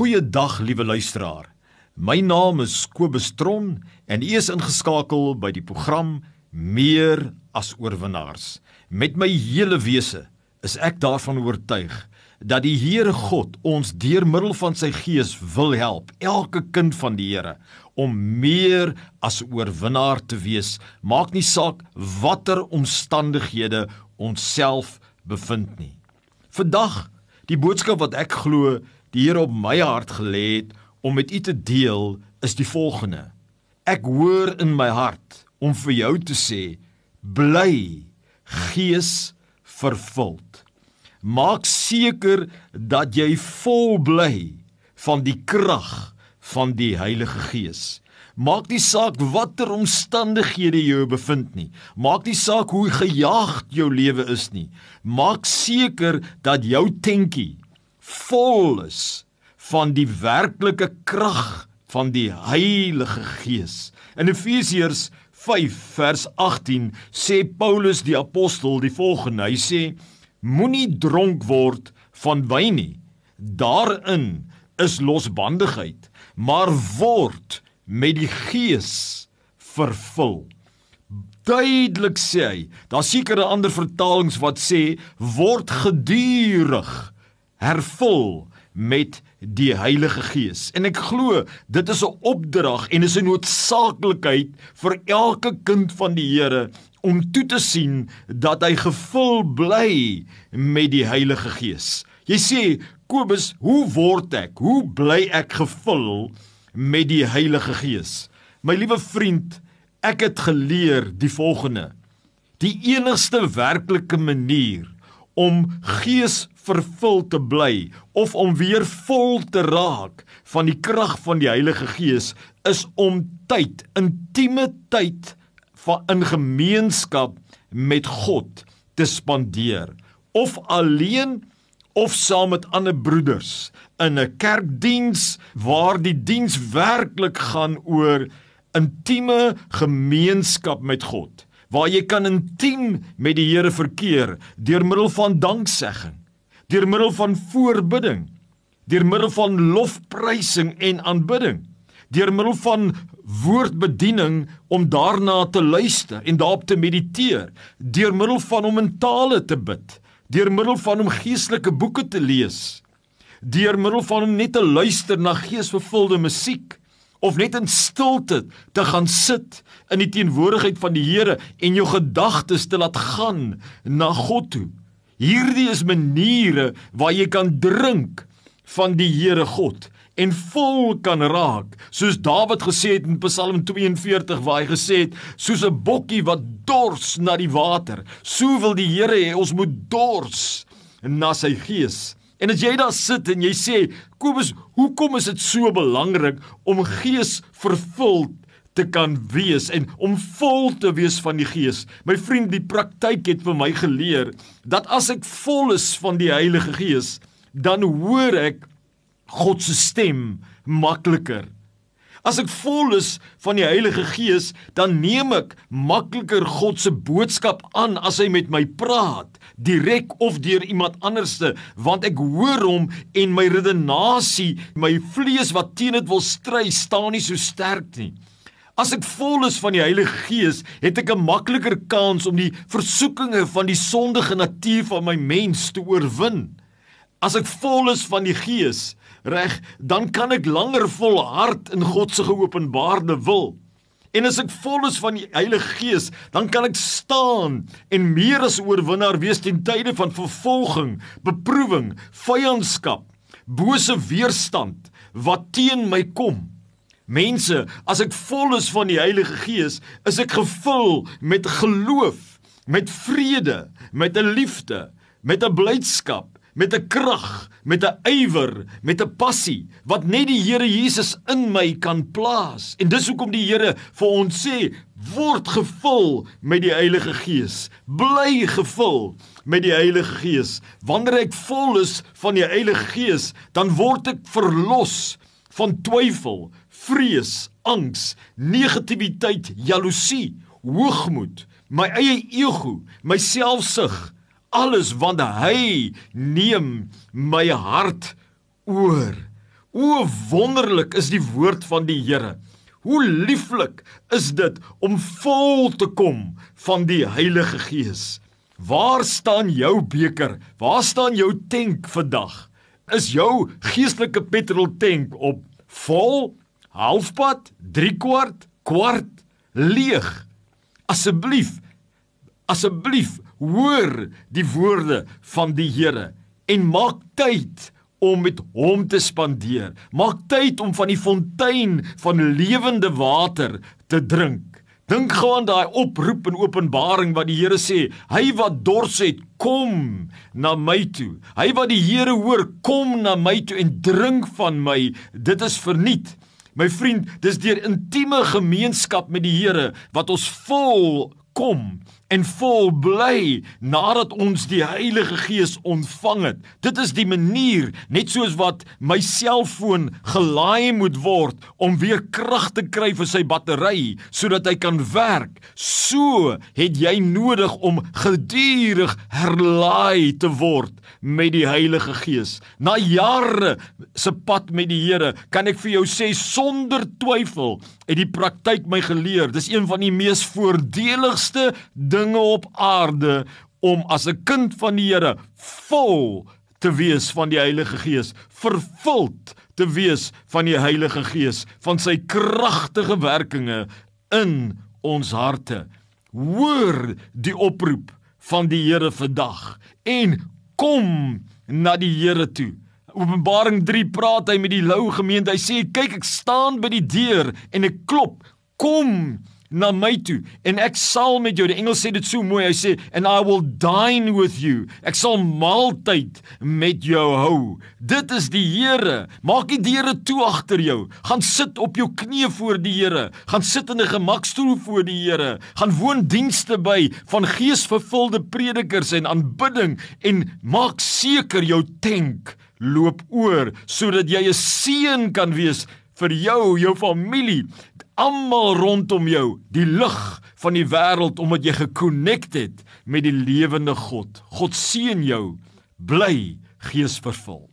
Goeiedag liewe luisteraar. My naam is Kobus Tron en u is ingeskakel by die program Meer as oorwinnaars. Met my hele wese is ek daarvan oortuig dat die Here God ons deur middel van sy Gees wil help, elke kind van die Here om meer as oorwinnaar te wees. Maak nie saak watter omstandighede ons self bevind nie. Vandag die boodskap wat ek glo die Here op my hart gelê het om met u te deel is die volgende. Ek hoor in my hart om vir jou te sê bly gees vervuld. Maak seker dat jy vol bly van die krag van die Heilige Gees. Maak nie saak watter omstandighede jy bevind nie. Maak nie saak hoe gejaagd jou lewe is nie. Maak seker dat jou tentjie vol is van die werklike krag van die Heilige Gees. In Efesiërs 5 vers 18 sê Paulus die apostel die volgende. Hy sê: Moenie dronk word van wyn nie. Daarin is losbandigheid, maar word met die Gees vervul. Duidelik sê hy, daar seker 'n ander vertalings wat sê word gedurig hervul met die Heilige Gees. En ek glo dit is 'n opdrag en is 'n noodsaaklikheid vir elke kind van die Here om toe te sien dat hy gevul bly met die Heilige Gees. Jy sê Kobus, hoe word ek? Hoe bly ek gevul met die Heilige Gees? My liewe vriend, ek het geleer die volgende. Die enigste werklike manier om gees vervul te bly of om weer vol te raak van die krag van die Heilige Gees is om tyd, intieme tyd van in gemeenskap met God te spandeer. Of alleen of saam met ander broeders in 'n kerkdiens waar die diens werklik gaan oor intieme gemeenskap met God waar jy kan intiem met die Here verkeer deur middel van danksegging, deur middel van voorbidding, deur middel van lofprysing en aanbidding, deur middel van woordbediening om daarna te luister en daarop te mediteer, deur middel van om in tale te bid, deur middel van om geestelike boeke te lees, deur middel van om net te luister na geesvervulde musiek of net in stilte te gaan sit in die teenwoordigheid van die Here en jou gedagtes te laat gaan na God toe. Hierdie is maniere waar jy kan drink van die Here God en vol kan raak soos Dawid gesê het in Psalm 42 waar hy gesê het soos 'n bokkie wat dors na die water so wil die Here hê ons moet dors na sy gees En as jy daar sit en jy sê, Kobus, hoekom is dit so belangrik om gees vervuld te kan wees en om vol te wees van die gees? My vriend, die praktyk het vir my geleer dat as ek vol is van die Heilige Gees, dan hoor ek God se stem makliker. As ek vol is van die Heilige Gees, dan neem ek makliker God se boodskap aan as hy met my praat, direk of deur iemand anderste, want ek hoor hom en my redenasie, my vlees wat teen dit wil stry, staan nie so sterk nie. As ek vol is van die Heilige Gees, het ek 'n makliker kans om die versoekinge van die sondige natuur van my mens te oorwin. As ek vol is van die Gees, reg, dan kan ek langer volhard in God se geopenbaarde wil. En as ek vol is van die Heilige Gees, dan kan ek staan en meer as oorwinnaar wees ten tye van vervolging, beproewing, vyandskap, bose weerstand wat teen my kom. Mense, as ek vol is van die Heilige Gees, is ek gevul met geloof, met vrede, met 'n liefde, met 'n blydskap met 'n krag, met 'n ywer, met 'n passie wat net die Here Jesus in my kan plaas. En dis hoekom die Here vir ons sê, word gevul met die Heilige Gees. Bly gevul met die Heilige Gees. Wanneer ek vol is van die Heilige Gees, dan word ek verlos van twyfel, vrees, angs, negativiteit, jaloesie, hoogmoed, my eie ego, my selfsug alles want hy neem my hart oor. O wonderlik is die woord van die Here. Hoe lieflik is dit om vol te kom van die Heilige Gees. Waar staan jou beker? Waar staan jou tank vandag? Is jou geestelike petrol tank op vol, halfpad, 3 kwart, kwart, leeg? Asseblief, asseblief hoor die woorde van die Here en maak tyd om met hom te spandeer. Maak tyd om van die fontein van lewende water te drink. Dink gou aan daai oproep in Openbaring wat die Here sê, hy wat dors het, kom na my toe. Hy wat die Here hoor, kom na my toe en drink van my. Dit is verniet. My vriend, dis deur intieme gemeenskap met die Here wat ons vol kom en vol bly nadat ons die Heilige Gees ontvang het. Dit is die manier, net soos wat my selfoon gelaai moet word om weer krag te kry vir sy battery sodat hy kan werk. So het jy nodig om gedurig herlaai te word met die Heilige Gees. Na jare se pad met die Here, kan ek vir jou sê sonder twyfel het die praktyk my geleer. Dis een van die mees voordeligste dinge op aarde om as 'n kind van die Here vol te wees van die Heilige Gees, vervuld te wees van die Heilige Gees, van sy kragtige werkinge in ons harte. Hoor die oproep van die Here vandag en kom na die Here toe. Openbaring 3 praat hy met die lou gemeente. Hy sê kyk ek staan by die deur en ek klop. Kom na my toe en ek sal met jou. Die engel sê dit so mooi. Hy sê and I will dine with you. Ek sal maaltyd met jou hou. Dit is die Here. Maak die deure toe agter jou. Gaan sit op jou knieë voor die Here. Gaan sit in 'n gemakstoel voor die Here. Gaan woon dienste by van geesvervulde predikers en aanbidding en maak seker jou tank loop oor sodat jy 'n seën kan wees vir jou, jou familie, almal rondom jou, die lig van die wêreld omdat jy gekonnekt het met die lewende God. God seën jou. Bly geesvervul.